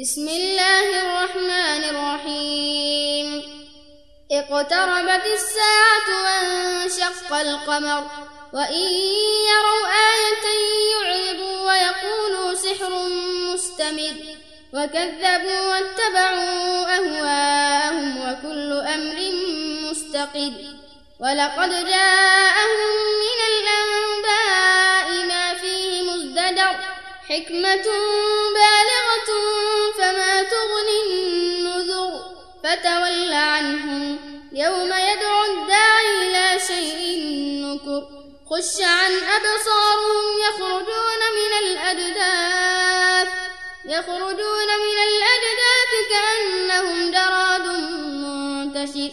بسم الله الرحمن الرحيم. اقتربت الساعة وانشق القمر وإن يروا آية يعرضوا ويقولوا سحر مستمر. وكذبوا واتبعوا أهواءهم وكل أمر مستقر. ولقد جاءهم من الأنباء ما فيه مزدجر حكمة بالغة خش عن أبصارهم يخرجون من الأجداث يخرجون من الأجداث كأنهم جراد منتشر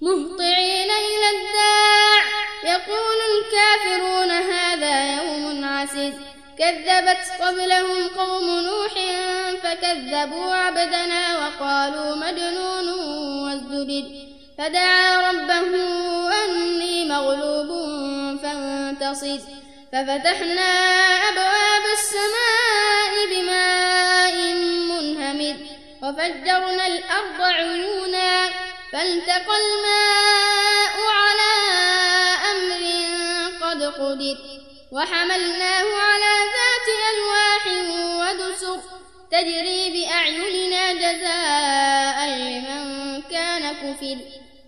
مهطعين إلى الداع. يقول الكافرون هذا يوم عسير. كذبت قبلهم قوم نوح فكذبوا عبدنا وقالوا مجنون وازدجر فدعا ربه أني مغلوب فانتصر. ففتحنا أبواب السماء بماء منهمر وفجرنا الأرض عيونا فالتقى الماء على أمر قد قدر. وحملناه على ذات ألواح ودسر تجري بأعيننا جزاء لمن كان كفر.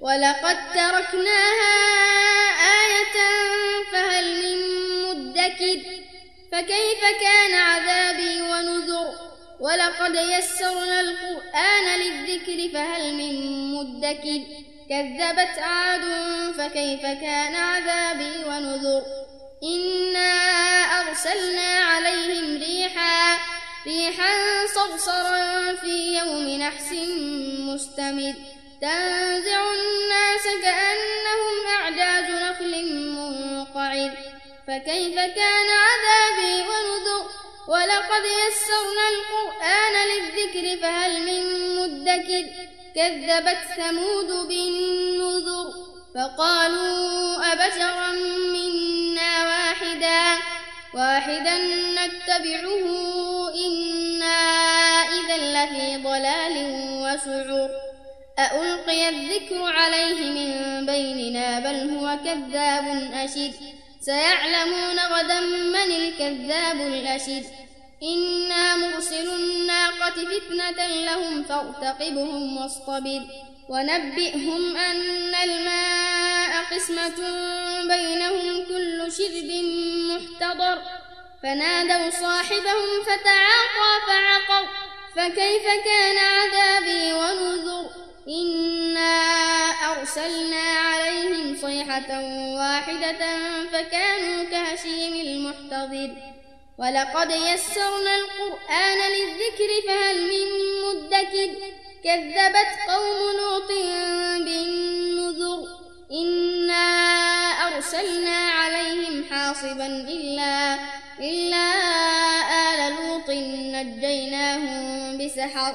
ولقد تركناها آية فهل من مدكر؟ فكيف كان عذابي ونذر؟ ولقد يسرنا القرآن للذكر فهل من مدكر؟ كذبت عاد فكيف كان عذابي ونذر؟ إنا أرسلنا عليهم ريحا ريحا صرصرا في يوم نحس مستمر. تنزع الناس كأنهم أعجاز نخل منقعر فكيف كان عذابي ونذر؟ ولقد يسرنا القرآن للذكر فهل من مدكر؟ كذبت ثمود بالنذر فقالوا أبشرا منا واحدا. واحدا نتبعه إنا إذا لفي ضلال وسعر. أألقي الذكر عليه من بيننا بل هو كذاب أشر. سيعلمون غدا من الكذاب الأشر إنا مرسل الناقة فتنة لهم فارتقبهم واصطبر. ونبئهم أن الماء قسمة بينهم كل شرب محتضر. فنادوا صاحبهم فتعاطى فعقر. فكيف كان عذابي ونذر؟ إنا أرسلنا عليهم صيحة واحدة فكانوا كهشيم المحتضر. ولقد يسرنا القرآن للذكر فهل من مدكر. كذبت قوم لوط بالنذر. إنا أرسلنا عليهم حاصبا إلا إلا آل لوط نجيناهم بسحر.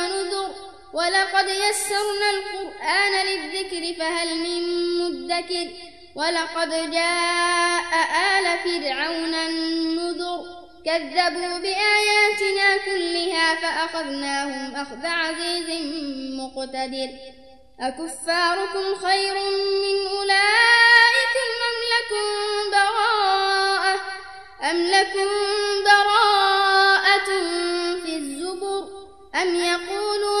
ولقد يسرنا القرآن للذكر فهل من مدكر ولقد جاء آل فرعون النذر كذبوا بآياتنا كلها فأخذناهم أخذ عزيز مقتدر أكفاركم خير من أولئكم أم لكم براءة أم لكم براءة في الزبر أم يقولون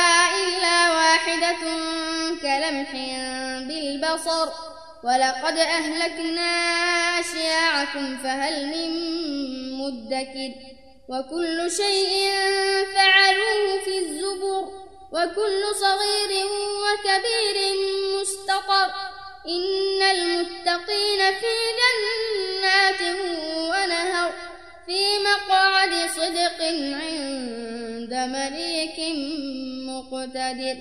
واحدة كلمح بالبصر البصر ولقد أهلكنا أشياعكم فهل من مدكر وكل شيء فعلوه في الزبر وكل صغير وكبير مستقر إن المتقين في جنات ونهر في مقعد صدق عند مليك مقتدر